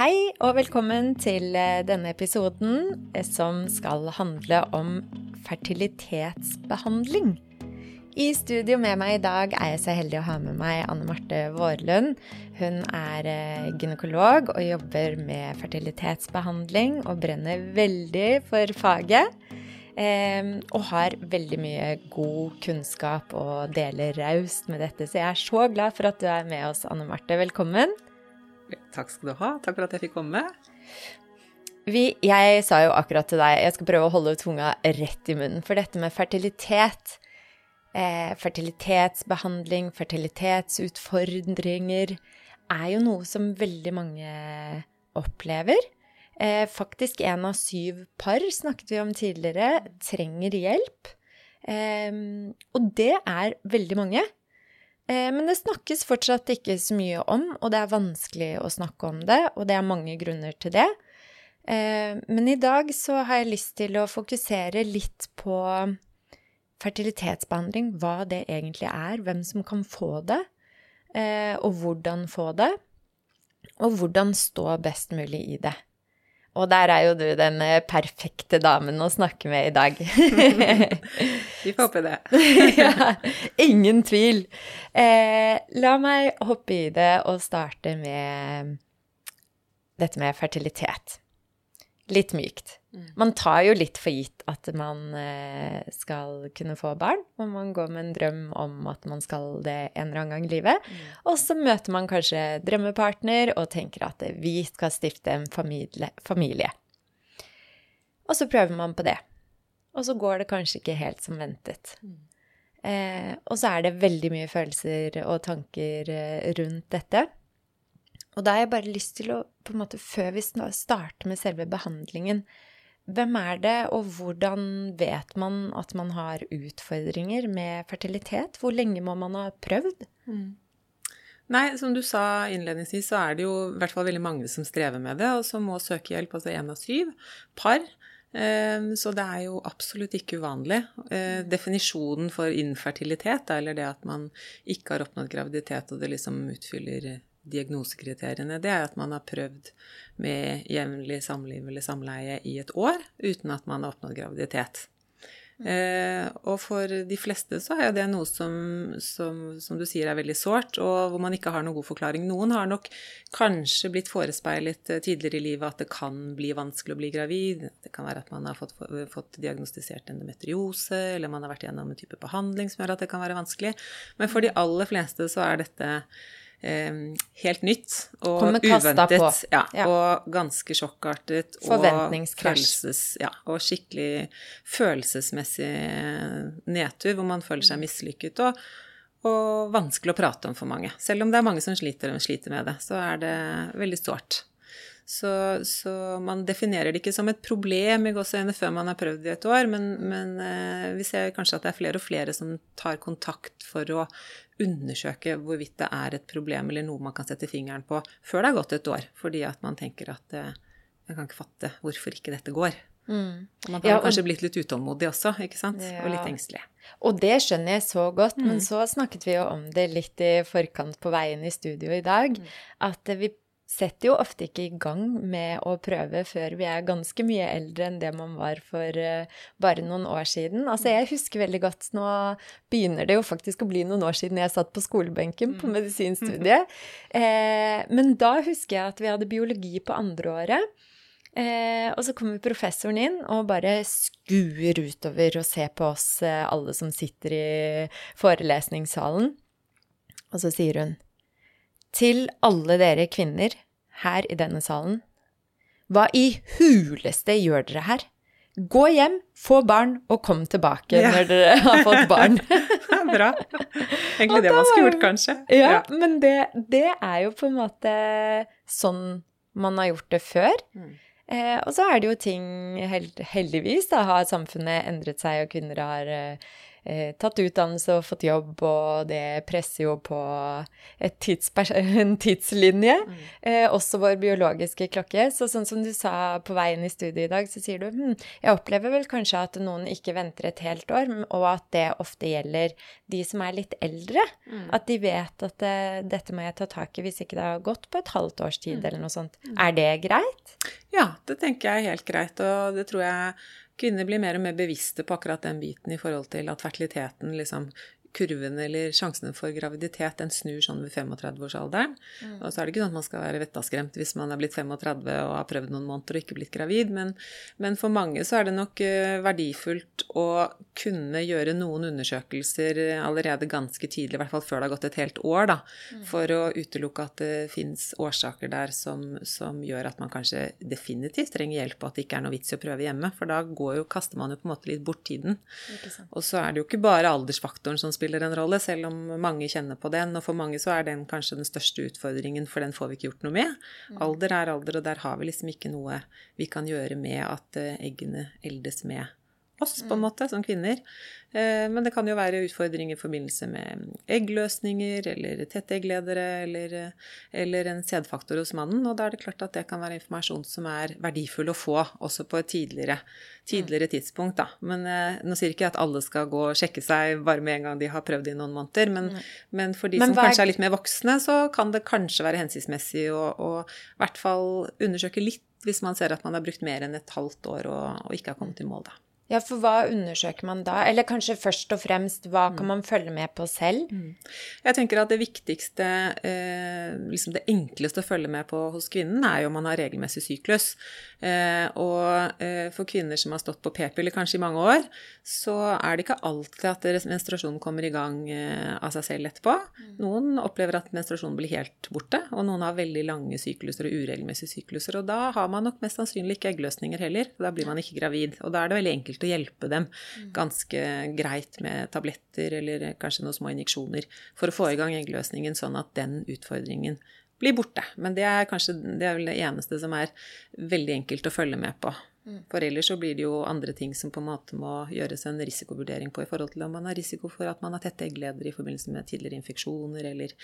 Hei og velkommen til eh, denne episoden eh, som skal handle om fertilitetsbehandling. I studio med meg i dag er jeg så heldig å ha med meg Anne Marte Vårlund. Hun er eh, gynekolog og jobber med fertilitetsbehandling og brenner veldig for faget. og har veldig mye god kunnskap og deler raust med dette. Så jeg er så glad for at du er med oss, Anne Marte. Velkommen. Takk skal du ha. Takk for at jeg fikk komme. Vi, jeg sa jo akkurat til deg jeg skal prøve å holde tunga rett i munnen. For dette med fertilitet, eh, fertilitetsbehandling, fertilitetsutfordringer, er jo noe som veldig mange opplever. Eh, faktisk en av syv par, snakket vi om tidligere, trenger hjelp. Eh, og det er veldig mange. Eh, men det snakkes fortsatt ikke så mye om, og det er vanskelig å snakke om det, og det er mange grunner til det. Eh, men i dag så har jeg lyst til å fokusere litt på fertilitetsbehandling, hva det egentlig er, hvem som kan få det, eh, og hvordan få det, og hvordan stå best mulig i det. Og der er jo du den perfekte damen å snakke med i dag. Vi får håpe det. ja, ingen tvil. Eh, la meg hoppe i det og starte med dette med fertilitet. Litt mykt. Mm. Man tar jo litt for gitt at man eh, skal kunne få barn, og man går med en drøm om at man skal det en eller annen gang i livet. Mm. Og så møter man kanskje drømmepartner og tenker at vi skal stifte en familie. Og så prøver man på det. Og så går det kanskje ikke helt som ventet. Mm. Eh, og så er det veldig mye følelser og tanker eh, rundt dette. Og da har jeg bare lyst til å, på en måte, før vi starter med selve behandlingen Hvem er det, og hvordan vet man at man har utfordringer med fertilitet? Hvor lenge må man ha prøvd? Mm. Nei, som du sa innledningsvis, så er det jo i hvert fall veldig mange som strever med det, og som må søke hjelp. Altså én av syv par. Ehm, så det er jo absolutt ikke uvanlig. Eh, definisjonen for infertilitet, eller det at man ikke har oppnådd graviditet, og det liksom utfyller diagnosekriteriene, det er at man har prøvd med jevnlig samliv eller samleie i et år uten at man har oppnådd graviditet. Eh, og for de fleste så er det noe som, som, som du sier er veldig sårt, og hvor man ikke har noen god forklaring. Noen har nok kanskje blitt forespeilet eh, tidligere i livet at det kan bli vanskelig å bli gravid. Det kan være at man har fått, fått diagnostisert endometriose, eller man har vært gjennom en type behandling som gjør at det kan være vanskelig. Men for de aller fleste så er dette helt nytt og uventet. Ja, ja. Og ganske sjokkartet. Forventningskrasj. Og, ja, og skikkelig følelsesmessig nedtur, hvor man føler seg mislykket. Og, og, vanskelig å prate om for mange. Selv om det er mange som sliter, sliter med det, så er det veldig sårt. Så, så, man definerer det ikke som et problem i gåseøyne før man har prøvd det i et år, men, men eh, vi ser kanskje at det er flere og flere som tar kontakt for å undersøke hvorvidt det er et problem eller noe man kan sette fingeren på før det har gått et år, fordi at man tenker at eh, jeg kan ikke fatte hvorfor ikke dette går. Mm. Man har ja, og, kanskje blitt litt utålmodig også, ikke sant? Ja. Og litt engstelig. Og det skjønner jeg så godt, mm. men så snakket vi jo om det litt i forkant på veien i studio i dag, mm. at vi setter jo ofte ikke i gang med å prøve før vi er ganske mye eldre enn det man var for uh, bare noen år siden. Altså, jeg husker veldig godt Nå begynner det jo faktisk å bli noen år siden jeg satt på skolebenken på mm. medisinstudiet. Eh, men da husker jeg at vi hadde biologi på andreåret. Eh, og så kommer professoren inn og bare skuer utover og ser på oss eh, alle som sitter i forelesningssalen. Og så sier hun til alle dere kvinner her i denne salen. Hva i huleste gjør dere her? Gå hjem, få barn, og kom tilbake ja. når dere har fått barn. Bra. Egentlig det man skulle gjort, kanskje. Ja, ja. men det, det, er jo på en måte sånn man har gjort det før. Mm. Eh, og så er det jo ting, heldigvis, da har samfunnet endret seg, og kvinner har eh, eh, tatt utdannelse og fått jobb, og det presser jo på en tidslinje. Mm. Eh, også vår biologiske klokke. Så sånn som du sa på veien i studiet i dag, så sier du hm, jeg opplever vel kanskje at noen ikke venter et helt år, og at det ofte gjelder de som er litt eldre. Mm. At de vet at det, eh, dette må jeg ta tak i hvis ikke det har gått på et halvt års tid, mm. eller noe sånt. Mm. Er det greit? Ja, det tenker jeg er helt greit, og det tror jeg kvinner blir mer og mer bevisste på akkurat den biten i forhold til at fertiliteten liksom kurven eller sjansene for graviditet den snur sånn ved 35-årsalderen. Mm. Og så er det ikke sånn at man skal være vettaskremt hvis man er blitt 35 og har prøvd noen måneder og ikke blitt gravid, men, men for mange så er det nok uh, verdifullt å kunne gjøre noen undersøkelser allerede ganske tidlig, i hvert fall før det har gått et helt år, da, mm. for å utelukke at det fins årsaker der som, som, gjør at man kanskje definitivt trenger hjelp, og at det ikke er noe vits i å prøve hjemme, for da jo, kaster man jo på en måte litt bort tiden. Og så er det jo ikke bare aldersfaktoren som spiller en rolle, selv om mange kjenner på den. Og for mange så er den kanskje den største utfordringen, for den får vi ikke gjort noe med. Mm. Alder er alder, og der har vi liksom ikke noe vi kan gjøre med at eh, eggene eldes med oss, på en mm. måte, som kvinner. Eh, men det kan jo være utfordringer i forbindelse med eggløsninger eller tette eggledere eller, eller, en sædfaktor hos mannen. Og da er det klart at det kan være informasjon som er verdifull å få også på et tidligere, tidligere mm. tidspunkt. Da. Men eh, nå sier ikke jeg at alle skal gå og sjekke seg bare med en gang de har prøvd i noen måneder. Men, men for de men som kanskje er litt mer voksne, så kan det kanskje være hensiktsmessig å, å i hvert fall undersøke litt hvis man ser at man har brukt mer enn et halvt år og, og ikke har kommet i mål, da. Ja, for hva undersøker man da? Eller kanskje først og fremst, hva kan mm. man følge med på selv? Mm. Jeg tenker at det viktigste, eh, liksom det enkleste å følge med på hos kvinnen, er jo om man har regelmessig syklus. Eh, og eh, for kvinner som har stått på p-piller kanskje i mange år, så er det ikke alltid at menstruasjonen kommer i gang av seg selv etterpå. Mm. Noen opplever at menstruasjonen blir helt borte, og noen har veldig lange sykluser og uregelmessige sykluser. Og da har man nok mest sannsynlig ikke eggløsninger heller. Da blir man ikke gravid. Og da er det veldig enkelt enkelt å hjelpe dem mm. ganske greit med tabletter eller kanskje noen små injeksjoner for å få i gang eggløsningen, sånn at den utfordringen blir borte. Men det er kanskje det, er det eneste som er veldig enkelt å følge med på. Mm. For ellers så blir det jo andre ting som på en måte må gjøres en risikovurdering på i forhold til om man har risiko for at man har tette eggleder i forbindelse med tidligere infeksjoner eller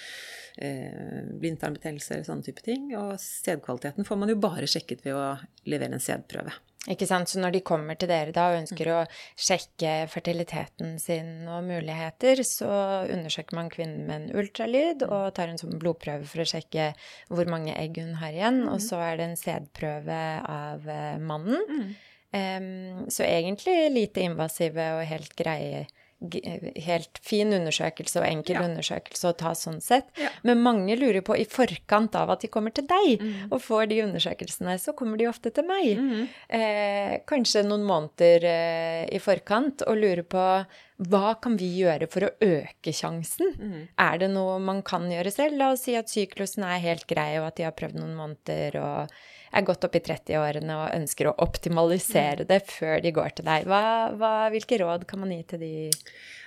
eh, blindtarmbetennelse eller sånne type ting. Og sædkvaliteten får man jo bare sjekket ved å levere en sædprøve. Ikke sant? Så når de kommer til dere da og ønsker å sjekke fertiliteten sin og muligheter, så undersøker man kvinnen med en ultralyd og tar en sånn blodprøve for å sjekke hvor mange egg hun har igjen. Og så er det en sædprøve av mannen. mannen. Um, så egentlig lite invasive og helt greie helt fin undersøkelse og enkel ja. undersøkelse å ta sånn sett. Ja. Men mange lurer på, i forkant av at de kommer til deg mm. og får de undersøkelsene, så kommer de ofte til meg. Mm. Eh, kanskje noen måneder eh, i forkant og lurer på hva kan vi gjøre for å øke sjansen? Mm. Er det noe man kan gjøre selv? La oss si at syklusen er helt grei, og at de har prøvd noen måneder og er godt opp i 30-årene og ønsker å optimalisere det før de går til deg. Hva, hva, hvilke råd kan man gi til de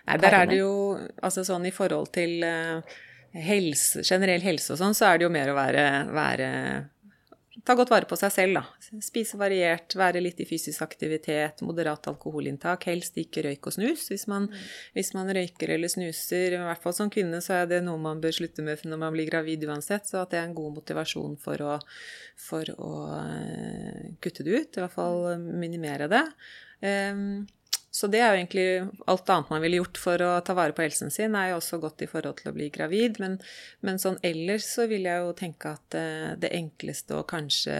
Nei, Der er det jo altså sånn i forhold til uh, helse, generell helse og sånn, så er det jo mer å være, være ta godt vare på seg selv, da. Spise variert, være litt i fysisk aktivitet, moderat alkoholinntak. Helst ikke røyk og snus. Hvis man, hvis man, røyker eller snuser, i hvert fall som kvinne, så er det noe man bør slutte med når man blir gravid uansett. Så at det er en god motivasjon for å, for å uh, kutte det ut. I hvert fall minimere det. Um, så det er jo egentlig alt annet man ville gjort for å ta vare på helsen sin, er jo også godt i forhold til å bli gravid. Men, men sånn ellers så vil jeg jo tenke at eh, det enkleste og kanskje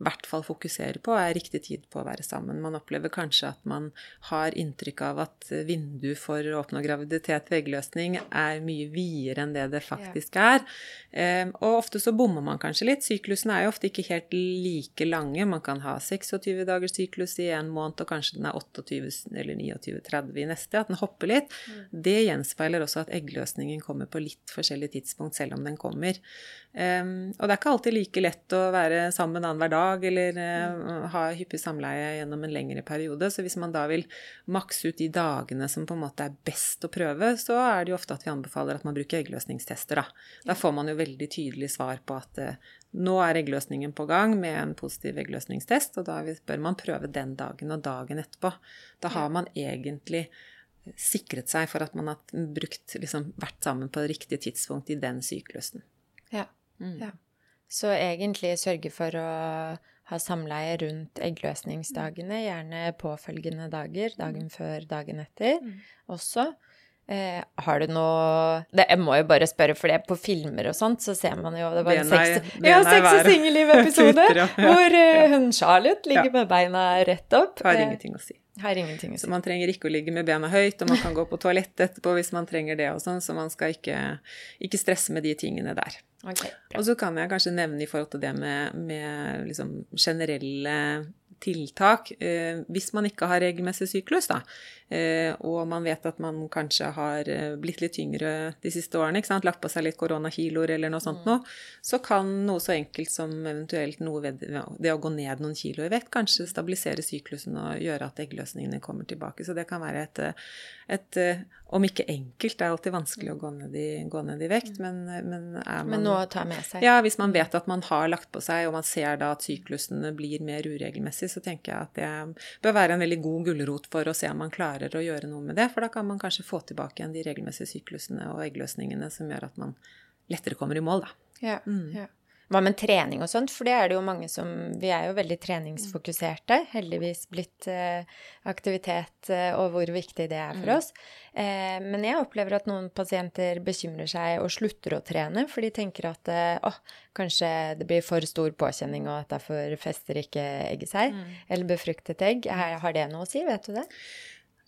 hvert fall fokusere på, er riktig tid på å være sammen. Man opplever kanskje at man har inntrykk av at vinduet for å oppnå graviditet ved eggløsning er mye videre enn det det faktisk er. Eh, og ofte så bommer man kanskje litt. Syklusen er jo ofte ikke helt like lange. Man kan ha 26 dagers syklus i en måned, og kanskje den er 28 eller 29-30 i neste. At den hopper litt. Mm. Det gjenspeiler også at eggløsningen kommer på litt forskjellig tidspunkt, selv om den kommer. Um, og det er ikke alltid like lett å være sammen annenhver dag eller uh, ha hyppig samleie gjennom en lengre periode. Så hvis man da vil makse ut de dagene som på en måte er best å prøve, så er det jo ofte at vi anbefaler at man bruker eggløsningstester. Da, da får man jo veldig tydelig svar på at uh, nå er eggløsningen på gang med en positiv eggløsningstest, og da bør man prøve den dagen og dagen etterpå. Da har man egentlig sikret seg for at man har brukt, liksom, vært sammen på riktig tidspunkt i den syklusen. Ja. Mm. ja. Så egentlig sørge for å ha samleie rundt eggløsningsdagene, gjerne påfølgende dager, dagen mm. før, dagen etter mm. også. Eh, har du noe det, Jeg må jo bare spørre, for det på filmer og sånt så ser man jo Det var en sex, ja, sex og singelliv-episode ja, hvor uh, hun Charlotte ligger ja. med beina rett opp. Har eh, ingenting å si. Har ingenting å si. Så man trenger ikke å ligge med bena høyt, og man kan gå på toalettet etterpå hvis man trenger det og sånn, så man skal ikke, ikke stresse med de tingene der. Okay, og så kan jeg kanskje nevne i forhold til det med, med liksom generelle tiltak eh, hvis man ikke har regelmessig syklus, da, eh, og man vet at man kanskje har eh, blitt litt tyngre de siste årene, lagt på seg litt koronakiloer eller noe sånt mm. noe, så kan noe så enkelt som eventuelt noe ved det å gå ned noen kilo i vekt kanskje stabilisere syklusen og gjøre at eggløsningene kommer tilbake. Så det kan være et, et om ikke enkelt, det er alltid vanskelig å gå ned i, gå ned i vekt, men, men er man Men noe å ta med seg. Ja, hvis man vet at man har lagt på seg, og man ser da at syklusene blir mer uregelmessig, så tenker jeg at det bør være en veldig god gulrot for å se om man klarer å gjøre noe med det. For da kan man kanskje få tilbake igjen de regelmessige syklusene og eggløsningene som gjør at man lettere kommer i mål, da. Ja, mm. ja. Hva med trening og sånt? For det er det jo mange som Vi er jo veldig treningsfokuserte. Heldigvis blitt eh, aktivitet eh, og hvor viktig det er for mm. oss. Eh, men jeg opplever at noen pasienter bekymrer seg og slutter å trene, for de tenker at eh, å, kanskje det blir for stor påkjenning, og at derfor fester ikke egget seg. Mm. Eller befruktet egg. Har det noe å si? Vet du det?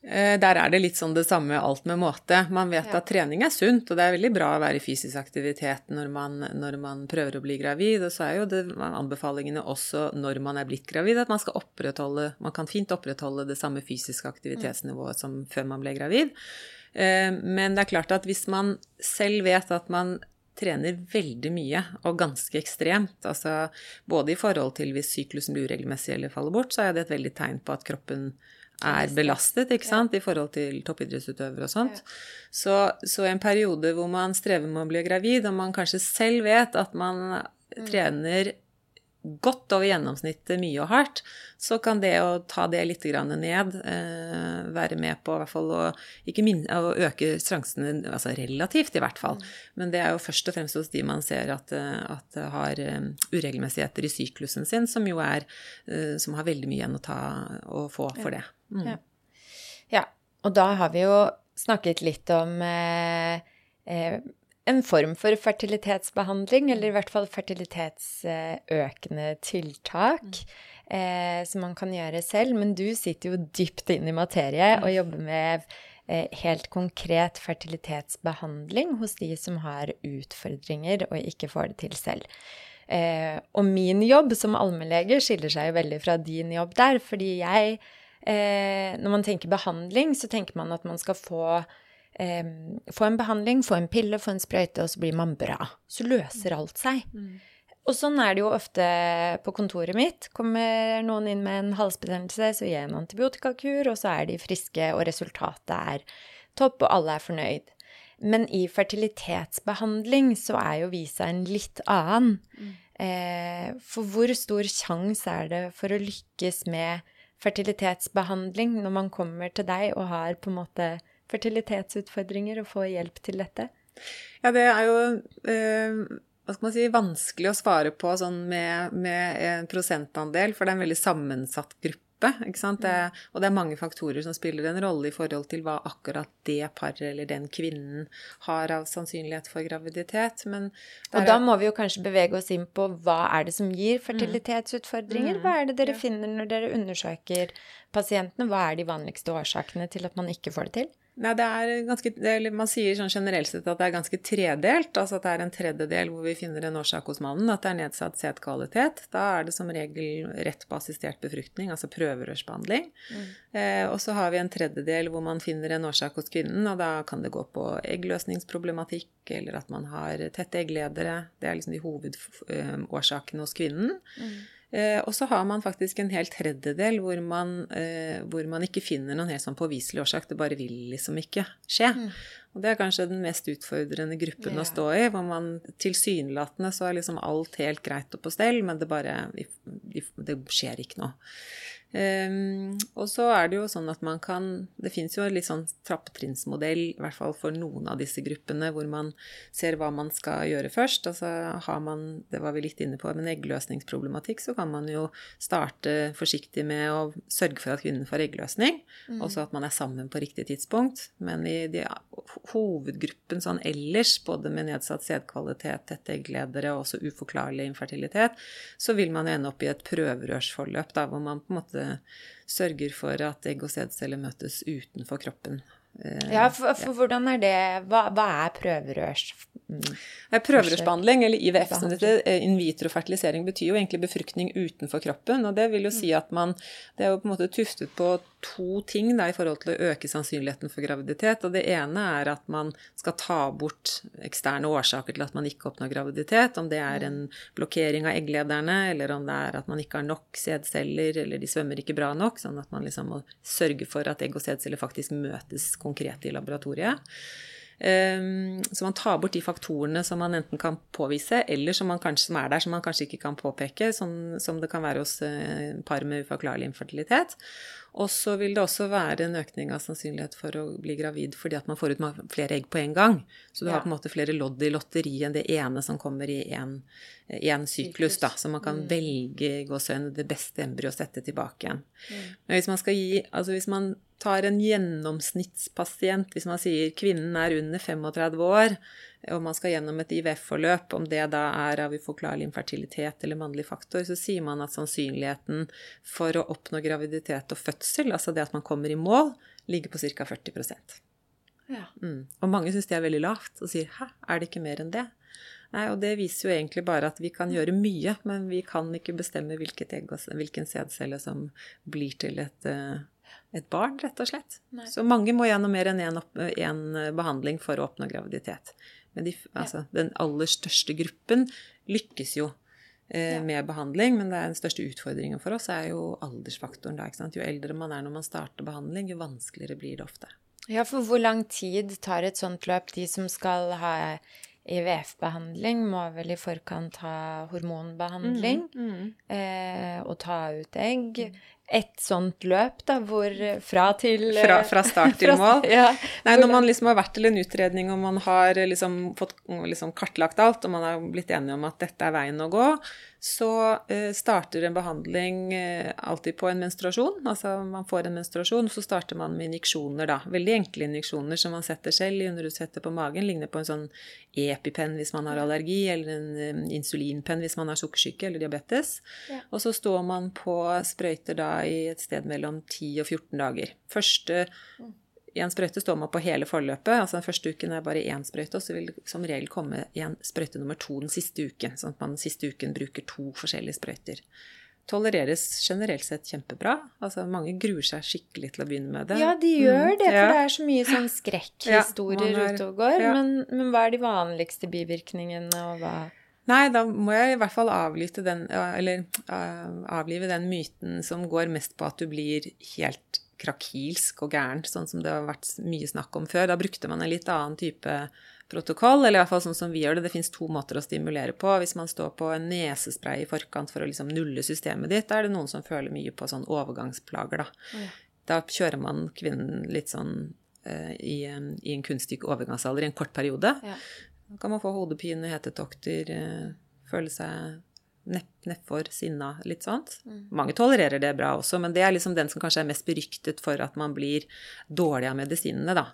Eh, der er det litt sånn det samme alt med måte. Man vet ja. at trening er sunt, og det er veldig bra å være i fysisk aktivitet når man, når man prøver å bli gravid. Og så er jo det anbefalingene også når man er blitt gravid, at man skal opprettholde Man kan fint opprettholde det samme fysiske aktivitetsnivået som før man ble gravid. Eh, men det er klart at hvis man selv vet at man trener veldig mye og ganske ekstremt, altså både i forhold til hvis syklusen blir uregelmessig eller faller bort, så er det et veldig tegn på at kroppen er belastet ikke sant, i forhold til toppidrettsutøvere og sånt. Så, så, en periode hvor man strever med å bli gravid, og man kanskje selv vet at man mm. trener godt over gjennomsnittet mye og hardt, så kan det å ta det litt ned eh, være med på hvert fall å, minne, å øke sjansene, altså relativt i hvert fall. Mm. Men det er jo først og fremst hos de man ser at, eh, at har um, uregelmessigheter i syklusen sin, som jo er Som har veldig mye igjen å ta og få for det. Mm. Ja. ja. Og da har vi jo snakket litt om eh, eh, en form for fertilitetsbehandling, eller i hvert fall fertilitetsøkende tiltak. Mm. Eh, som man kan gjøre selv. Men du sitter jo dypt inn i materie og jobber med eh, helt konkret fertilitetsbehandling hos de som har utfordringer og ikke får det til selv. Eh, og min jobb som allmennlege skiller seg jo veldig fra din jobb der, fordi jeg eh, Når man tenker behandling, så tenker man at man skal få, eh, få en behandling, få en pille, få en sprøyte, og så blir man bra. Så løser alt seg. Mm. Og sånn er det jo ofte på kontoret mitt. Kommer noen inn med en halsbetennelse, så gir jeg en antibiotikakur, og så er de friske, og resultatet er topp, og alle er fornøyd. Men i fertilitetsbehandling så er jo visa en litt annen. Mm. Eh, for hvor stor sjanse er det for å lykkes med fertilitetsbehandling når man kommer til deg og har på en måte fertilitetsutfordringer og får hjelp til dette? Ja, det er jo eh, hva skal man si, vanskelig å svare på sånn med, med en prosentandel, for det er en veldig sammensatt gruppe gruppe. Det, mm. og det er mange faktorer som spiller en rolle i forhold til hva akkurat det paret eller den kvinnen har av sannsynlighet for graviditet. Men og da må vi jo kanskje bevege oss inn på hva er det som gir mm. fertilitetsutfordringer? Hva er det dere finner når dere undersøker pasientene? Hva er de vanligste årsakene til at man ikke får det til? Nei, det er ganske, Man sier sånn generelt sett at det er ganske tredelt. Altså at det er en tredjedel hvor vi finner en årsak hos mannen, at det er nedsatt sædkvalitet. Da er det som regel rett på assistert befruktning, altså prøverørsbehandling. Mm. Eh, og så har vi en tredjedel hvor man finner en årsak hos kvinnen, og da kan det gå på eggløsningsproblematikk, eller at man har tette eggledere. Det er liksom de hovedårsakene hos kvinnen. Mm. Eh, og så har man faktisk en hel tredjedel hvor man, eh, hvor man ikke finner noen helt sånn påviselig årsak. Det bare vil liksom ikke skje. Mm. Og det er kanskje den mest utfordrende gruppen yeah. å stå i, hvor man tilsynelatende så er liksom alt helt greit og på stell, men det bare Det skjer ikke noe. Um, og så er det jo sånn at man kan Det fins jo en litt sånn trappetrinnsmodell, i hvert fall for noen av disse gruppene, hvor man ser hva man skal gjøre først. Altså har man, det var vi litt inne på, men eggløsningsproblematikk, så kan man jo starte forsiktig med å sørge for at kvinnen får eggløsning, mm. og så at man er sammen på riktig tidspunkt. Men i de, hovedgruppen sånn ellers, både med nedsatt sædkvalitet, tette eggledere og også uforklarlig infertilitet, så vil man ende opp i et prøverørsforløp da, hvor man på en måte sørger for at egg og sædceller møtes utenfor kroppen. Eh, ja, for, for ja. hvordan er det Hva, hva er prøverørs... Prøverørsbehandling, eller IVF som det heter, eh, in vitro fertilisering, betyr jo egentlig befruktning utenfor kroppen. Og det vil jo si mm. at man Det er jo på en måte tuftet på to ting da, i forhold til å øke sannsynligheten for graviditet. Og det ene er at man skal ta bort eksterne årsaker til at man ikke oppnår graviditet. Om det er en blokkering av egglederne, eller om det er at man ikke har nok sædceller, eller de svømmer ikke bra nok. Sånn at man liksom må sørge for at egg og sædceller faktisk møtes konkret i laboratoriet. Ehm, så man tar bort de faktorene som man enten kan påvise, eller som, kanskje, som er der som man kanskje ikke kan påpeke, som, som det kan være hos eh, par med uforklarlig infertilitet. Og så vil det også være en økning av sannsynlighet for å bli gravid fordi at man får ut flere egg på en gang. Så du har på en måte flere lodd i lotteriet enn det ene som kommer i én syklus, da. Så man kan mm. velge gåsøgne det beste embryoet å sette tilbake igjen. Mm. Men hvis man skal gi Altså hvis man tar en gjennomsnittspasient, hvis man sier kvinnen er under 35 år, og man skal gjennom et IVF-forløp, om det da er av uforklarlig infertilitet eller mannlig faktor, så sier man at sannsynligheten for å oppnå graviditet og fødsel, altså det at man kommer i mål, ligger på ca. 40% ja. mm. Og mange syns det er veldig lavt, og sier 'hæ, er det ikke mer enn det'? Nei, og det viser jo egentlig bare at vi kan gjøre mye, men vi kan ikke bestemme hvilket egg og hvilken sædcelle som blir til et, eh, et barn, rett og slett. Nei. Så mange må gjennom mer enn én behandling for å oppnå graviditet. Men de, altså, den aller største gruppen lykkes jo eh, ja. med behandling, men den største utfordringen for oss er jo aldersfaktoren. Da, jo eldre man er når man starter behandling, jo vanskeligere blir det ofte. Ja, for hvor lang tid tar et sånt løp? De som skal ha IVF-behandling, må vel i forkant ha hormonbehandling mm, mm. Eh, og ta ut egg. Et sånt løp, da, hvor fra til Fra, fra start til fra, mål? Ja. Nei, når man liksom har vært til en utredning og man har liksom fått liksom kartlagt alt, og man har blitt enige om at dette er veien å gå, så eh, starter en behandling eh, alltid på en menstruasjon. Altså man får en menstruasjon, så starter man med injeksjoner, da. Veldig enkle injeksjoner som man setter selv i underhusettet på magen. Ligner på en sånn EpiPen hvis man har allergi, eller en um, insulinpenn hvis man har sukkersyke eller diabetes. Ja. Og så står man på sprøyter da i et sted mellom 10 og 14 dager. Første mm en sprøyte står man på hele forløpet. altså Den første uken er bare én sprøyte, og så vil det som regel komme igjen sprøyte nummer to den siste uken. Sånn at man den siste uken bruker to forskjellige sprøyter. Tolereres generelt sett kjempebra. altså Mange gruer seg skikkelig til å begynne med det. Ja, de gjør det, for ja. det er så mye sånn skrekkhistorier ja, ute og går. Ja. Men, men, hva er de vanligste bivirkningene, og hva Nei, da må jeg i hvert fall den, eller, uh, avlive den myten som går mest på at du blir helt krakilsk og gærent, sånn som det har vært mye snakk om før. Da brukte man en litt annen type protokoll, eller i hvert fall sånn som vi gjør det. Det fins to måter å stimulere på. Hvis man står på en nesespray i forkant for å liksom nulle systemet ditt, da er det noen som føler mye på sånn overgangsplager, da. Ja. Da kjører man kvinnen litt sånn uh, i, um, i, en kunstig overgangsalder i en kort periode. Ja. Da kan man få hodepine, hetetokter, uh, føle seg nedfor, sinna, litt sånt. Mm. Mange tolererer det bra også, men det er liksom den som kanskje er mest beryktet for at man blir dårlig av medisinene, da.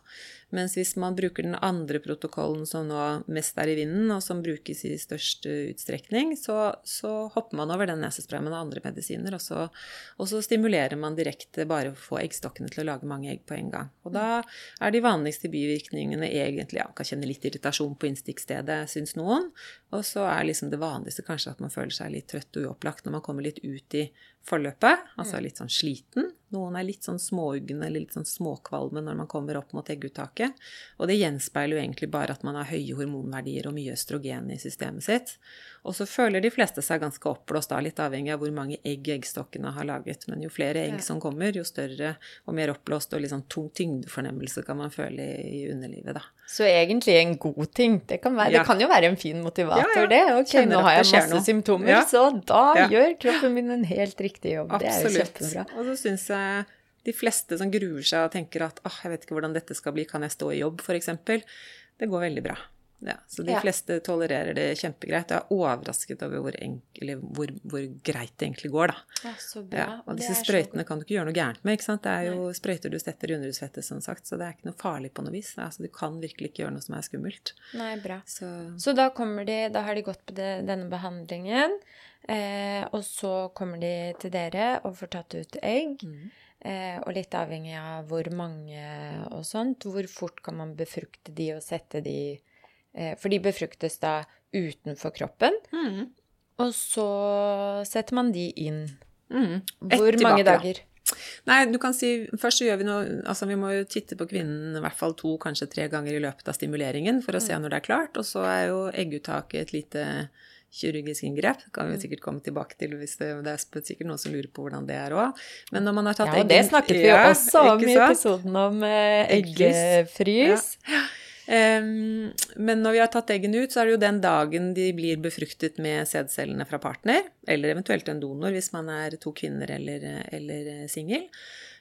Mens hvis man bruker den andre protokollen som nå mest er i vinden, og som brukes i størst utstrekning, så, så hopper man over den nesesprayen og andre medisiner, og så, og så, stimulerer man direkte bare å få eggstokkene til å lage mange egg på en gang. Og da er de vanligste bivirkningene egentlig ja, kan kjenne litt irritasjon på innstikkstedet, syns noen, og så er liksom det vanligste kanskje at man føler seg litt trøtt og uopplagt når man kommer litt ut i forløpet, altså litt sånn sliten. Noen er litt sånn småugne eller litt sånn småkvalme når man kommer opp mot egguttaket. Og det gjenspeiler jo egentlig bare at man har høye hormonverdier og mye østrogen i systemet sitt. Og så føler de fleste seg ganske oppblåst, da, litt avhengig av hvor mange egg eggstokkene har laget. Men jo flere egg som kommer, jo større og mer oppblåst og litt sånn tung tyngdefornemmelse kan man føle i underlivet, da. Så egentlig en god ting. Det kan, være, ja. det kan jo være en fin motivator, ja, det. Ok, Kjenner nå har jeg masse noe. symptomer, så da gjør kroppen min en helt riktig jobb. Absolutt. Det er jo kjempebra. Og så syns jeg de fleste som gruer seg og tenker at åh, jeg vet ikke hvordan dette skal bli, kan jeg stå i jobb, f.eks. Det går veldig bra. Ja, så de fleste tolererer det kjempegreit. Jeg er overrasket over hvor, enkel, hvor, hvor greit det egentlig går, da. Ja, så bra. Ja, og disse sprøytene kan du ikke gjøre noe gærent med. ikke sant? Det er jo Nei. sprøyter du setter i underhudsfettet, som sagt, så det er ikke noe farlig på noe vis. Altså, du kan virkelig ikke gjøre noe som er skummelt. Nei, bra. Så, så da, de, da, har de gått på det, denne behandlingen, eh, og så kommer de til dere og får tatt ut egg. Mm. Eh, og litt avhengig av hvor mange og sånt, hvor fort kan man befrukte de og sette de for de befruktes da utenfor kroppen. Mm. Og så setter man de inn. Mm. Hvor mange dager? Nei, du kan si Først så gjør vi noe Altså, vi må jo titte på kvinnen i hvert fall to, kanskje tre ganger i løpet av stimuleringen for å se mm. når det er klart. Og så er jo egguttaket et lite kirurgisk inngrep. Det kan vi mm. sikkert komme tilbake til hvis det, det er sikkert noen som lurer på hvordan det er òg. Men når man har tatt Ja, og det snakket vi jo også om i episoden om eh, eggefrys. Ja. Um, men når vi har tatt eggene ut, så er det jo den dagen de blir befruktet med sædcellene fra partner, eller eventuelt en donor hvis man er to kvinner eller, eller singel.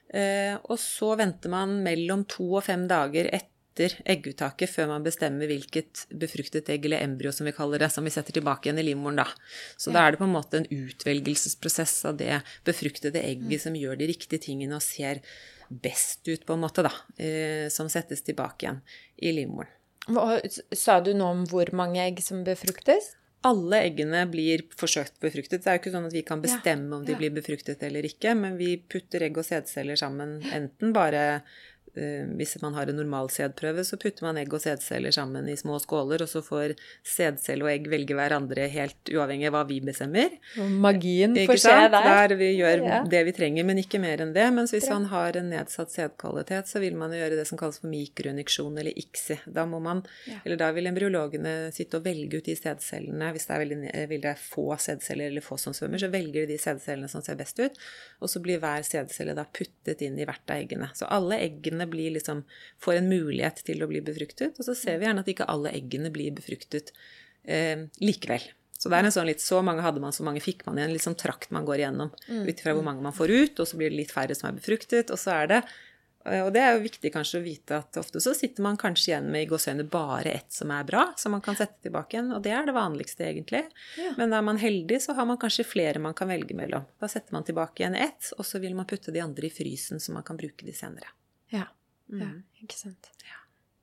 Uh, og så venter man mellom to og fem dager etter egguttaket før man bestemmer hvilket befruktet egg eller embryo som vi kaller det, som vi setter tilbake igjen i livmoren da. Så ja. da er det på en måte en utvelgelsesprosess av det befruktede egget mm. som gjør de riktige tingene og ser best ut, på en måte, da, eh, som settes tilbake igjen i livmoren. Sa du noe om hvor mange egg som befruktes? Alle eggene blir forsøkt befruktet. Det er jo ikke sånn at vi kan bestemme om de blir befruktet eller ikke, men vi putter egg og sædceller sammen enten bare hvis man har en normal sædprøve, så putter man egg og sædceller sammen i små skåler, og så får sædcelle og egg velge hverandre helt uavhengig av hva vi bestemmer. Og magien får skje der. Der vi gjør ja. det vi trenger, men ikke mer enn det. Mens hvis man har en nedsatt sædkvalitet, så vil man gjøre det som kalles for mikroinjeksjon, eller ICSI. Da må man, ja. eller da vil embryologene sitte og velge ut de sædcellene. Hvis det er veldig, veldig få sædceller eller få som svømmer, så velger de de sædcellene som ser best ut, og så blir hver sædcelle da puttet inn i hvert av eggene. Så alle eggene blir liksom, får en mulighet til å bli befruktet. Og så ser vi gjerne at ikke alle eggene blir befruktet eh, likevel. Så det er en sånn litt Så mange hadde man, så mange fikk man igjen. Litt sånn trakt man går igjennom mm. ut fra hvor mange man får ut, og så blir det litt færre som er befruktet, og så er det eh, og det er jo viktig kanskje å vite at ofte så sitter man kanskje igjen med i gåseøyne bare ett som er bra, som man kan sette tilbake igjen. Og det er det vanligste, egentlig. Ja. Men er man heldig, så har man kanskje flere man kan velge mellom. Da setter man tilbake igjen ett, og så vil man putte de andre i frysen, så man kan bruke de senere. Ja. Mm. Ja, ikke sant. Ja.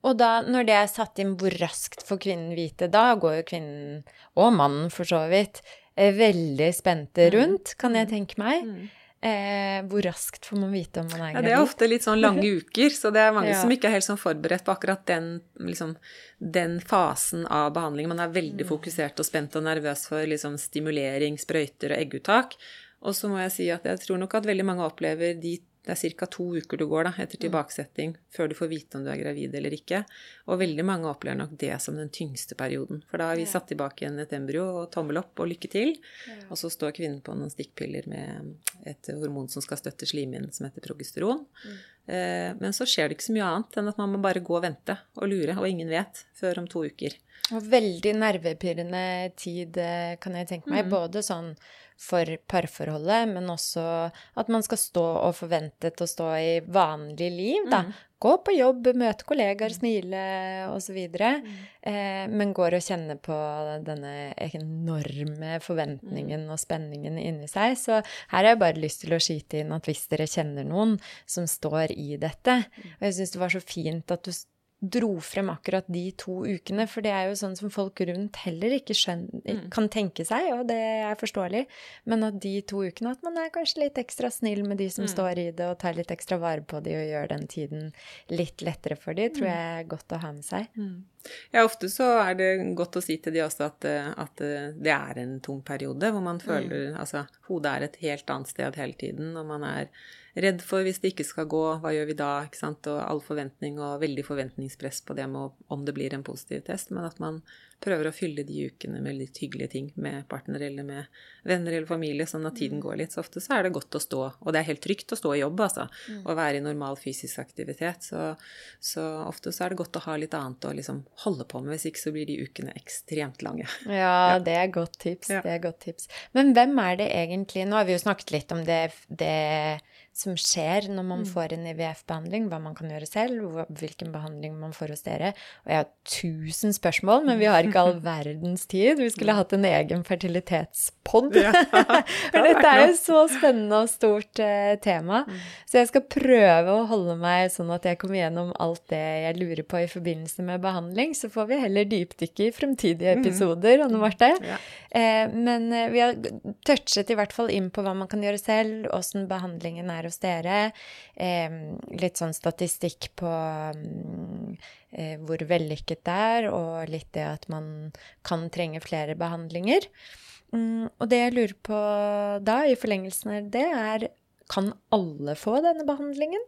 Og da, når det er satt inn, hvor raskt får kvinnen vite? Da går jo kvinnen, og mannen for så vidt, veldig spente mm. rundt, kan jeg mm. tenke meg. Mm. Eh, hvor raskt får man vite om man er gravid? Ja, det er ofte litt sånn lange uker, så det er mange ja. som ikke er helt sånn forberedt på akkurat den, liksom, den fasen av behandlingen. Man er veldig mm. fokusert og spent og nervøs for liksom, stimulering, sprøyter og egguttak. Og så må jeg si at jeg tror nok at veldig mange opplever de det er ca. to uker du går da, etter tilbakesetting før du får vite om du er gravid eller ikke. Og veldig mange opplever nok det som den tyngste perioden. For da har vi satt tilbake igjen et embryo og tommel opp og lykke til. Og så står kvinnen på noen stikkpiller med et hormon som skal støtte slimhinnen, som heter progesteron. Mm. Eh, men så skjer det ikke så mye annet enn at man må bare gå og vente og lure, og ingen vet før om to uker. Og veldig nervepirrende tid, eh, kan jeg tenke meg. Mm. Både sånn for parforholdet, men også at man skal stå og forvente til å stå i vanlig liv, da. Mm. Gå på jobb, møte kollegaer, mm. smile osv. Mm. Eh, men går og kjenner på denne enorme forventningen mm. og spenningen inni seg. Så her har jeg bare lyst til å skyte inn at hvis dere kjenner noen som står i dette mm. Og jeg syns det var så fint at du dro frem akkurat de to ukene, for det er jo sånn som folk rundt heller ikke skjønner, mm. kan tenke seg, og det er forståelig, men at de to ukene, at man er kanskje litt ekstra snill med de som mm. står i det, og tar litt ekstra vare på de og gjør den tiden litt lettere for de, tror mm. jeg er godt å ha med seg. Mm. Ja, ofte så er det godt å si til de også at, at det er en tung periode, hvor man føler mm. Altså, hodet er et helt annet sted hele tiden, og man er redd for hvis det ikke skal gå, hva gjør vi da? ikke sant, Og all forventning og veldig forventningspress på det med om det blir en positiv test, men at man prøver å fylle de ukene med litt hyggelige ting med partner eller med venner eller familie, sånn at tiden mm. går litt. Så ofte så er det godt å stå, og det er helt trygt å stå i jobb, altså, mm. og være i normal fysisk aktivitet. Så, så, ofte så er det godt å ha litt annet å liksom holde på med, hvis ikke så blir de ukene ekstremt lange. Ja, ja. det er godt tips. Ja. Det er godt tips. Men hvem er det egentlig Nå har vi jo snakket litt om det, det som skjer når man mm. får en IVF-behandling, hva man kan gjøre selv, hvilken behandling man får hos dere. Og jeg har tusen spørsmål, men vi har ikke all verdens tid. Vi skulle hatt en egen fertilitetspod. Ja, For dette er jo så spennende og stort uh, tema. Mm. Så jeg skal prøve å holde meg sånn at jeg kommer gjennom alt det jeg lurer på i forbindelse med behandling. Så får vi heller dypdykke i fremtidige mm. episoder, Anne Marte. Ja. Eh, men eh, vi har touchet i hvert fall inn på hva man kan gjøre selv, åssen behandlingen er hos dere. Eh, litt sånn statistikk på eh, hvor vellykket det er, og litt det at man kan trenge flere behandlinger. Mm, og det jeg lurer på da, i forlengelsen av det, er kan alle få denne behandlingen?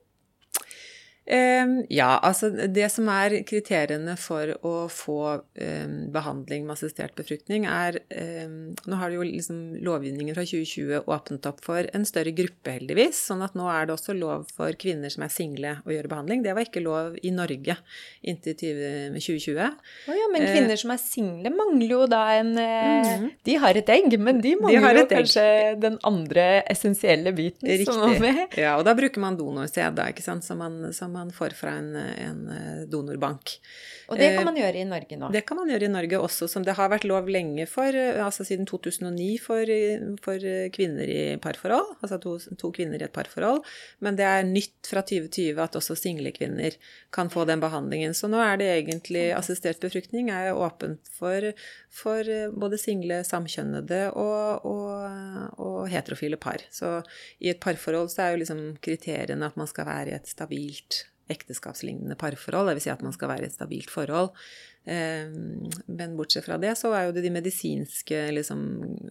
Um, ja, altså det som er kriteriene for å få um, behandling med assistert befruktning, er um, Nå har jo liksom lovgivningen fra 2020 åpnet opp for en større gruppe, heldigvis. Sånn at nå er det også lov for kvinner som er single å gjøre behandling. Det var ikke lov i Norge inntil 2020. Å ja, men kvinner uh, som er single, mangler jo da en uh, De har et egg, men de mangler de jo kanskje den andre essensielle biten Riktig. som er med. Ja, og da bruker man donorsæd, da, ikke sant. Som man, som man får fra en, en eh, donorbank. Og det kan man gjøre i Norge nå? Det kan man gjøre i Norge også, som det har vært lov lenge for, eh, altså siden 2009 for, for kvinner i parforhold. Altså to, to, kvinner i et parforhold. Men det er nytt fra 2020 at også single kvinner kan få den behandlingen. Så nå er det egentlig assistert befruktning er åpent for, for både single, samkjønnede og, og, og, heterofile par. Så i et parforhold så er jo liksom kriteriene at man skal være i et stabilt ekteskapslignende parforhold, dvs. Si at man skal være i et stabilt forhold. Eh, men bortsett fra det, så er jo det de medisinske liksom,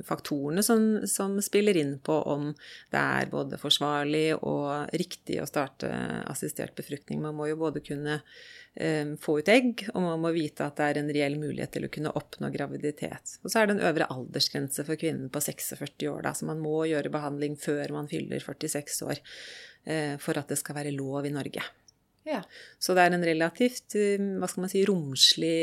faktorene som, som, spiller inn på om det er både forsvarlig og riktig å starte assistert befruktning. Man må jo både kunne eh, få ut egg, og man må vite at det er en reell mulighet til å kunne oppnå graviditet. Og så er det en øvre aldersgrense for kvinnen på 46 år, da, så man må gjøre behandling før man fyller 46 år eh, for at det skal være lov i Norge. Ja. Så det er en relativt eh, hva skal man si, romslig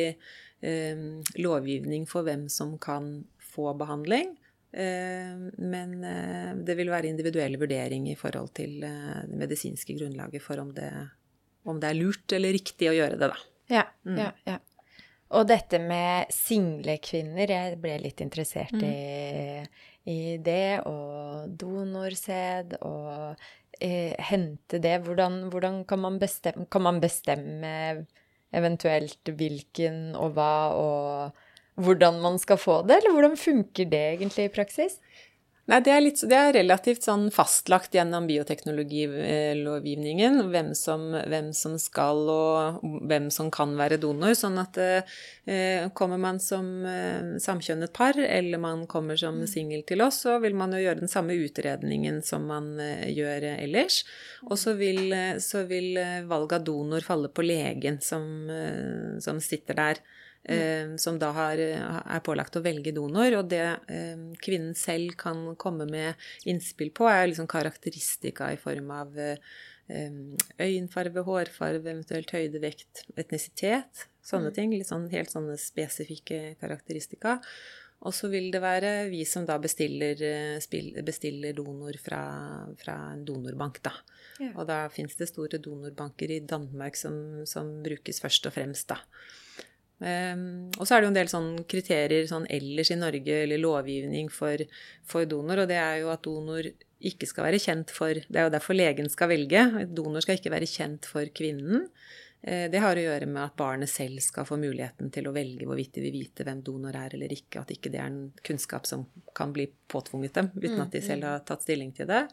eh, lovgivning for hvem som kan få behandling. Eh, men eh, det vil være individuell vurdering i forhold til det medisinske grunnlaget for om det, om det, er lurt eller riktig å gjøre det, da. Ja, mm. ja, ja. Og dette med single kvinner, jeg ble litt interessert mm. i, i, det, og donorsæd og eh, hente det? Hvordan, hvordan kan, man bestemme, kan man bestemme eventuelt hvilken og hva og hvordan man skal få det, eller hvordan funker det egentlig i praksis? Nei, det er, litt, det er, relativt sånn fastlagt gjennom bioteknologilovgivningen hvem som, hvem som, skal og hvem som kan være donor. Sånn at eh, kommer man som eh, samkjønnet par, eller man kommer som mm. singel til oss, så vil man jo gjøre den samme utredningen som man eh, gjør ellers. Og så vil, så vil eh, valg av donor falle på legen som, eh, som sitter der. Mm. som da har, er pålagt å velge donor. Og det eh, kvinnen selv kan komme med innspill på, er liksom karakteristika i form av eh, øyenfarve, hårfarve, eventuelt høyde, vekt, etnisitet. Sånne mm. ting. Sånn, helt sånne spesifikke karakteristika. Og så vil det være vi som da bestiller, bestiller donor fra, fra, en donorbank, da. Ja. Og da fins det store donorbanker i Danmark som, som brukes først og fremst, da. Um, og så er det jo en del sånn kriterier sånn ellers i Norge, eller lovgivning for, for, donor, og det er jo at donor ikke skal være kjent for Det er jo derfor legen skal velge. Donor skal ikke være kjent for kvinnen. Eh, det har å gjøre med at barnet selv skal få muligheten til å velge hvorvidt de vil vite hvem donor er eller ikke. At ikke det er en kunnskap som kan bli påtvunget dem uten at de Mm, selv har tatt stilling til det.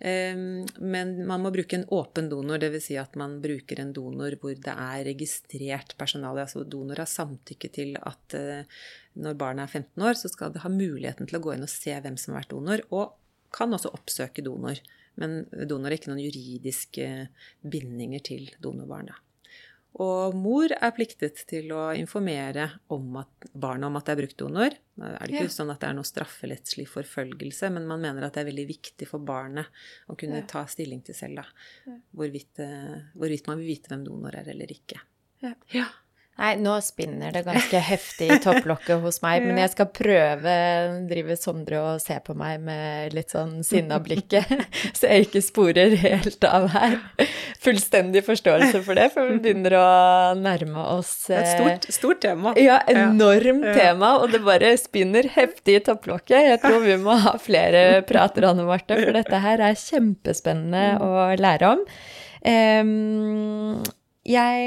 Ehm, Men man må bruke en åpen donor, dvs. Si at man bruker en donor hvor det er registrert personale. Altså donor har samtykke til at eh, når barnet er 15 år, så skal det ha muligheten til å gå inn og se hvem som har vært donor, og kan også oppsøke donor. Men donor har ikke noen juridiske bindinger til donorbarnet. Og mor er pliktet til å informere om at, barnet om at det er brukt donor. Det er det ikke Ja. sånn at det er noe straffelettslig forfølgelse, men man mener at det er veldig viktig for barnet å kunne Ja. ta stilling til selv, da. Hvorvidt, eh, hvorvidt man vil vite hvem donor er eller ikke. Ja. Nei, nå spinner det ganske heftig i topplokket hos meg, men jeg skal prøve drive Sondre og se på meg med litt sånn sinna blikket, så jeg ikke sporer helt av her. Fullstendig forståelse for det, for vi begynner å nærme oss et eh, stort, stort tema. Ja, enormt Ja. tema, og det bare spinner heftig i topplokket. Jeg tror vi må ha flere prater, Anne Marte, for dette her er kjempespennende å lære om. Jeg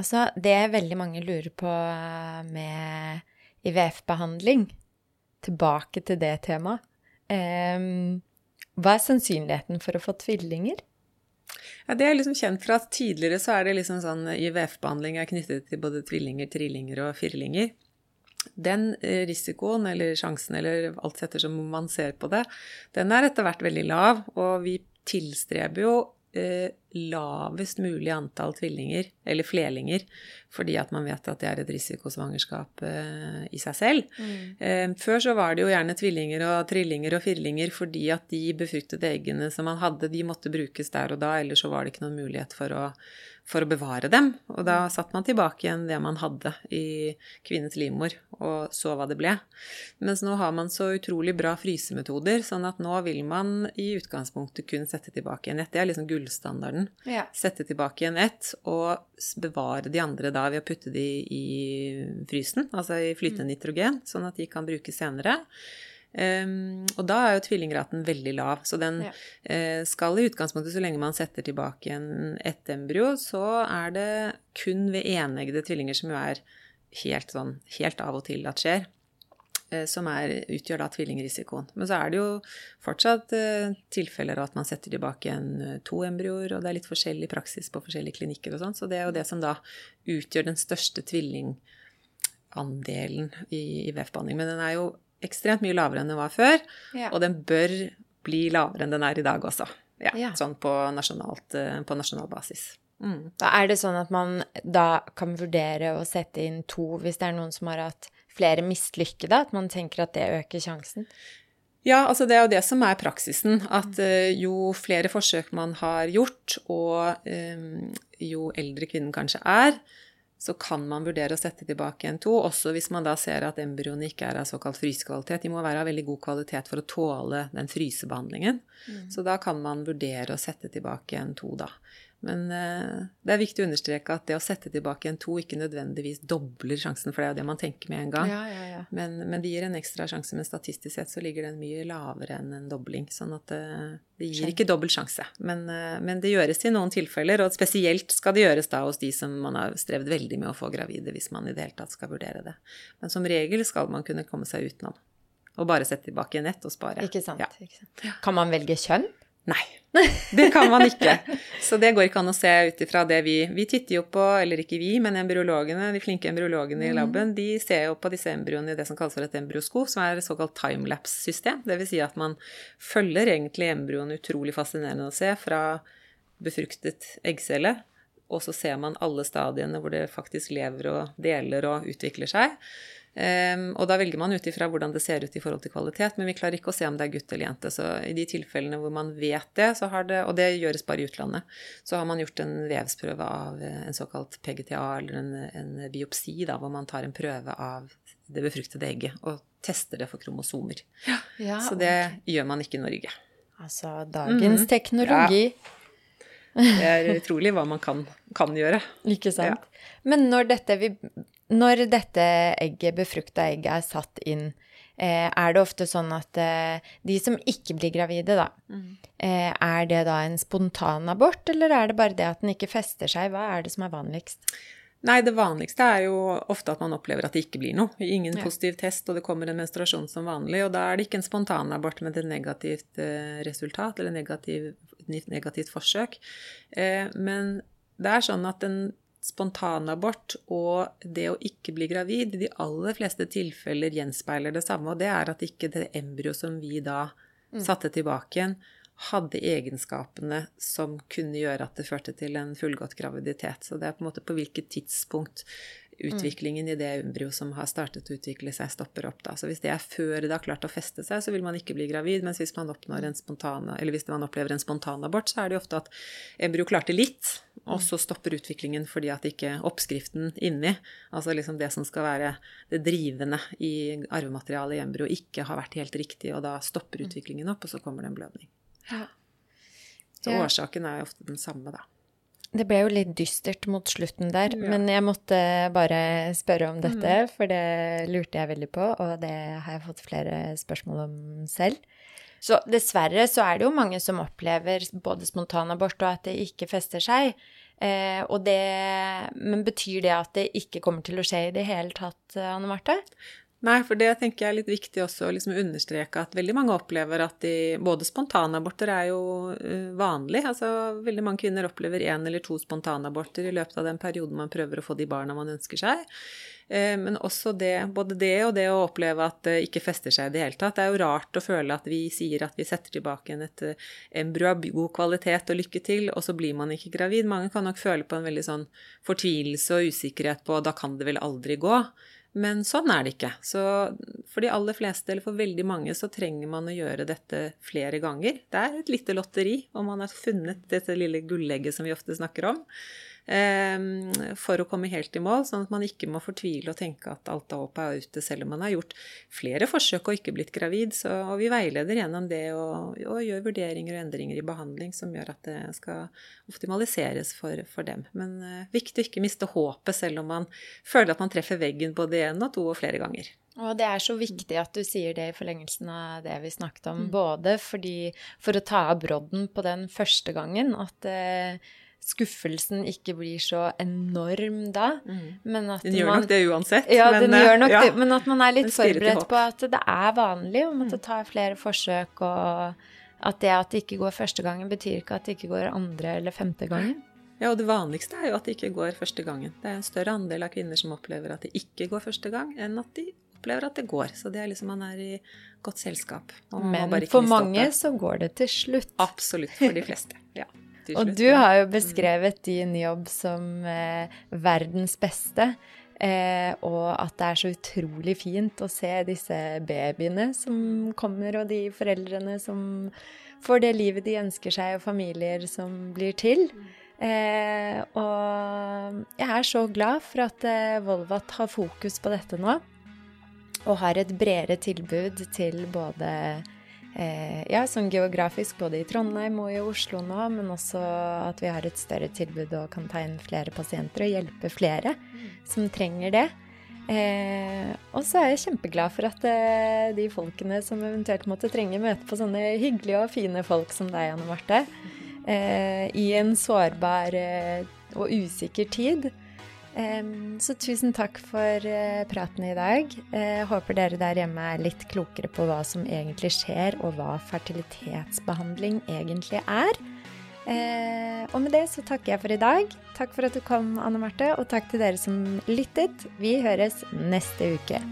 Altså, det veldig mange lurer på med IVF-behandling Tilbake til det temaet. um, hva er sannsynligheten for å få tvillinger? Ja, Det er liksom kjent fra at tidligere så er det liksom sånn IVF-behandling er knyttet til både tvillinger, trillinger og firlinger. Den eh, risikoen, eller sjansen, eller alt ettersom man ser på det, den er etter hvert veldig lav, og vi tilstreber jo eh, lavest mulig antall tvillinger, eller flerlinger, fordi at man vet at det er et risikosvangerskap eh, i seg selv. Eh, Før så var det jo gjerne tvillinger og trillinger og firlinger fordi at de befruktede eggene som man hadde, de måtte brukes der og da, ellers så var det ikke noen mulighet for å, for å bevare dem. Og da satt man tilbake igjen det man hadde i kvinnens livmor, og så hva det ble. Mens nå har man så utrolig bra frysemetoder, sånn at nå vil man i utgangspunktet kun sette tilbake igjen Dette Det er liksom gullstandarden. Ja. Sette tilbake igjen ett, og bevare de andre da ved å putte de i frysen, altså i flytende nitrogen, sånn at de kan brukes senere. Um, og da er jo tvillingraten veldig lav, så den Ja. uh, skal i utgangspunktet, så lenge man setter tilbake en, ett embryo, så er det kun ved eneggede tvillinger, som jo er helt sånn helt av og til at skjer, som er, utgjør da tvillingrisikoen. Men så er det jo fortsatt eh, tilfeller av at man setter tilbake igjen eh, to embryoer, og det er litt forskjellig praksis på forskjellige klinikker og sånn, så det er jo det som da utgjør den største tvillingandelen i IVF-behandling. Men den er jo ekstremt mye lavere enn den var før, Ja. og den bør bli lavere enn den er i dag også. Ja, Ja. Sånn på, nasjonalt, eh, på nasjonal basis. Mm. Da er det sånn at man da kan vurdere å sette inn to hvis det er noen som har hatt flere mislykkede, at man tenker at det øker sjansen? Ja, altså det er jo det som er praksisen. At eh, jo flere forsøk man har gjort, og eh, jo eldre kvinnen kanskje er, så kan man vurdere å sette tilbake en to, også hvis man da ser at embryoene ikke er av såkalt frysekvalitet. De må være av veldig god kvalitet for å tåle den frysebehandlingen. Så da kan man vurdere å sette tilbake en to, da. Men eh, det er viktig å understreke at det å sette tilbake en to ikke nødvendigvis dobler sjansen, for det er jo det man tenker med en gang. Ja, ja, ja. Men, men det gir en ekstra sjanse, men statistisk sett så ligger den mye lavere enn en dobling. Sånn at det, det gir ikke dobbel sjanse. Men, eh, men det gjøres i noen tilfeller, og spesielt skal det gjøres da hos de som man har strevd veldig med å få gravide, hvis man i det hele tatt skal vurdere det. Men som regel skal man kunne komme seg utenom. Og bare sette tilbake i nett og spare. Ikke sant? Ikke sant? Kan man velge kjønn? Nei, det kan man ikke. Så det går ikke an å se ut ifra det vi Vi titter jo på, eller ikke vi, men embryologene, de flinke embryologene i laben, de ser jo på disse embryoene i det som kalles for et embryosko, som er et såkalt timelapse-system. Det vil si at man følger egentlig embryoen utrolig fascinerende å se fra befruktet eggcelle, og så ser man alle stadiene hvor det faktisk lever og deler og utvikler seg. Ehm, og da velger man ut ifra hvordan det ser ut i forhold til kvalitet, men vi klarer ikke å se om det er gutt eller jente. Så i de tilfellene hvor man vet det, så har det, og det gjøres bare i utlandet, så har man gjort en vevsprøve av eh, en såkalt PGTA, eller en, en biopsi, da, hvor man tar en prøve av det befruktede egget og tester det for kromosomer. Ja, Så det gjør man ikke i Norge. Altså, dagens teknologi, Det er utrolig hva man kan, kan gjøre. ikke sant? Men når dette, vi, når dette egget, befrukta egget, er satt inn eh, er det ofte sånn at eh, de som ikke blir gravide, da, eh, er det da en spontan abort, eller er det bare det at den ikke fester seg? Hva er det som er vanligst? Nei, det vanligste er jo ofte at man opplever at det ikke blir noe. Ingen Ja. positiv test, og det kommer en menstruasjon som vanlig. Og da er det ikke en spontanabort med et negativt resultat, eller negativ, negativt forsøk. Eh, men det er sånn at en spontanabort og det å ikke bli gravid i de aller fleste tilfeller gjenspeiler det samme, og det er at ikke det embryo som vi da satte tilbake igjen, hadde egenskapene som kunne gjøre at det førte til en fullgått graviditet. Så det er på en måte på hvilket tidspunkt utviklingen i det embryo som har startet å utvikle seg, stopper opp. Da. Så hvis det er før det har klart å feste seg, så vil man ikke bli gravid. Mens hvis man en spontan, eller hvis man opplever en spontanabort, så er det ofte at embryo klarte litt, og så stopper utviklingen fordi at ikke oppskriften inni, altså liksom det som skal være det drivende i arvematerialet i embryo, ikke har vært helt riktig, og da stopper utviklingen opp, og så kommer det en blødning. Så årsaken er ofte den samme, da. Det ble jo litt dystert mot slutten der, Ja. Mm. men jeg måtte bare spørre om dette, for det lurte jeg veldig på, og det har jeg fått flere spørsmål om selv. Så dessverre så er det jo mange som opplever både spontanabort og at det ikke fester seg. Eh, og det, men betyr det at det ikke kommer til å skje i det hele tatt, Anne Marte? Nei, for det tenker jeg er litt viktig også å liksom understreke at veldig mange opplever at de Både spontanaborter er jo uh, vanlig. Altså veldig mange kvinner opplever én eller to spontanaborter i løpet av den perioden man prøver å få de barna man ønsker seg. Eh, Men også det, både det og det å oppleve at det ikke fester seg i det hele tatt. Det er jo rart å føle at vi sier at vi setter tilbake igjen et eh, embryo av god kvalitet og lykke til, og så blir man ikke gravid. Mange kan nok føle på en veldig sånn fortvilelse og usikkerhet på da kan det vel aldri gå. Men sånn er det ikke. Så for de aller fleste, eller for veldig mange, så trenger man å gjøre dette flere ganger. Det er et lite lotteri om man har funnet dette lille gullegget som vi ofte snakker om, eh, for å komme helt i mål, sånn at man ikke må fortvile og tenke at alt av håp er ute, selv om man har gjort flere forsøk og ikke blitt gravid. Så, og vi veileder gjennom det og, og gjør vurderinger og endringer i behandling som gjør at det skal optimaliseres for, for dem. Men eh, viktig å ikke miste håpet selv om man føler at man treffer veggen både én og to og flere ganger. Og det er så viktig at du sier det i forlengelsen av det vi snakket om. Både fordi for å ta av brodden på den første gangen, at eh, skuffelsen ikke blir så enorm da. Men at Den gjør man, nok det uansett. Ja, men, den eh, gjør nok ja. det, men at man er litt forberedt på at det er vanlig å måtte ta flere forsøk, og at det at det ikke går første gangen, betyr ikke at det ikke går andre eller femte gangen. Ja, og det vanligste er jo at det ikke går første gangen. Det er en større andel av kvinner som opplever at det ikke går første gang, enn at de opplever at det går. Så det er liksom man er i godt selskap. man Men for mange så går det til slutt. Absolutt, for de fleste. Ja, til Og du har jo beskrevet din jobb som eh, verdens beste. Eh, og at det er så utrolig fint å se disse babyene som kommer, og de foreldrene som får det livet de ønsker seg, og familier som blir til. Eh, og jeg er så glad for at eh, Volvat har fokus på dette nå, og har et bredere tilbud til både eh, ja, sånn geografisk både i Trondheim og i Oslo nå, men også at vi har et større tilbud og kan ta inn flere pasienter og hjelpe flere som trenger det. Eh, og så er jeg kjempeglad for at eh, de folkene som eventuelt måtte trenge møte på sånne hyggelige og fine folk som deg, Anne Marte, eh, i en sårbar eh, og usikker tid. Så tusen takk for eh, praten i dag. Jeg håper dere der hjemme er litt klokere på hva som egentlig skjer, og hva fertilitetsbehandling egentlig er. Eh, og med det så takker jeg for i dag. Takk for at du kom, Anne Marte, og takk til dere som lyttet. Vi høres neste uke.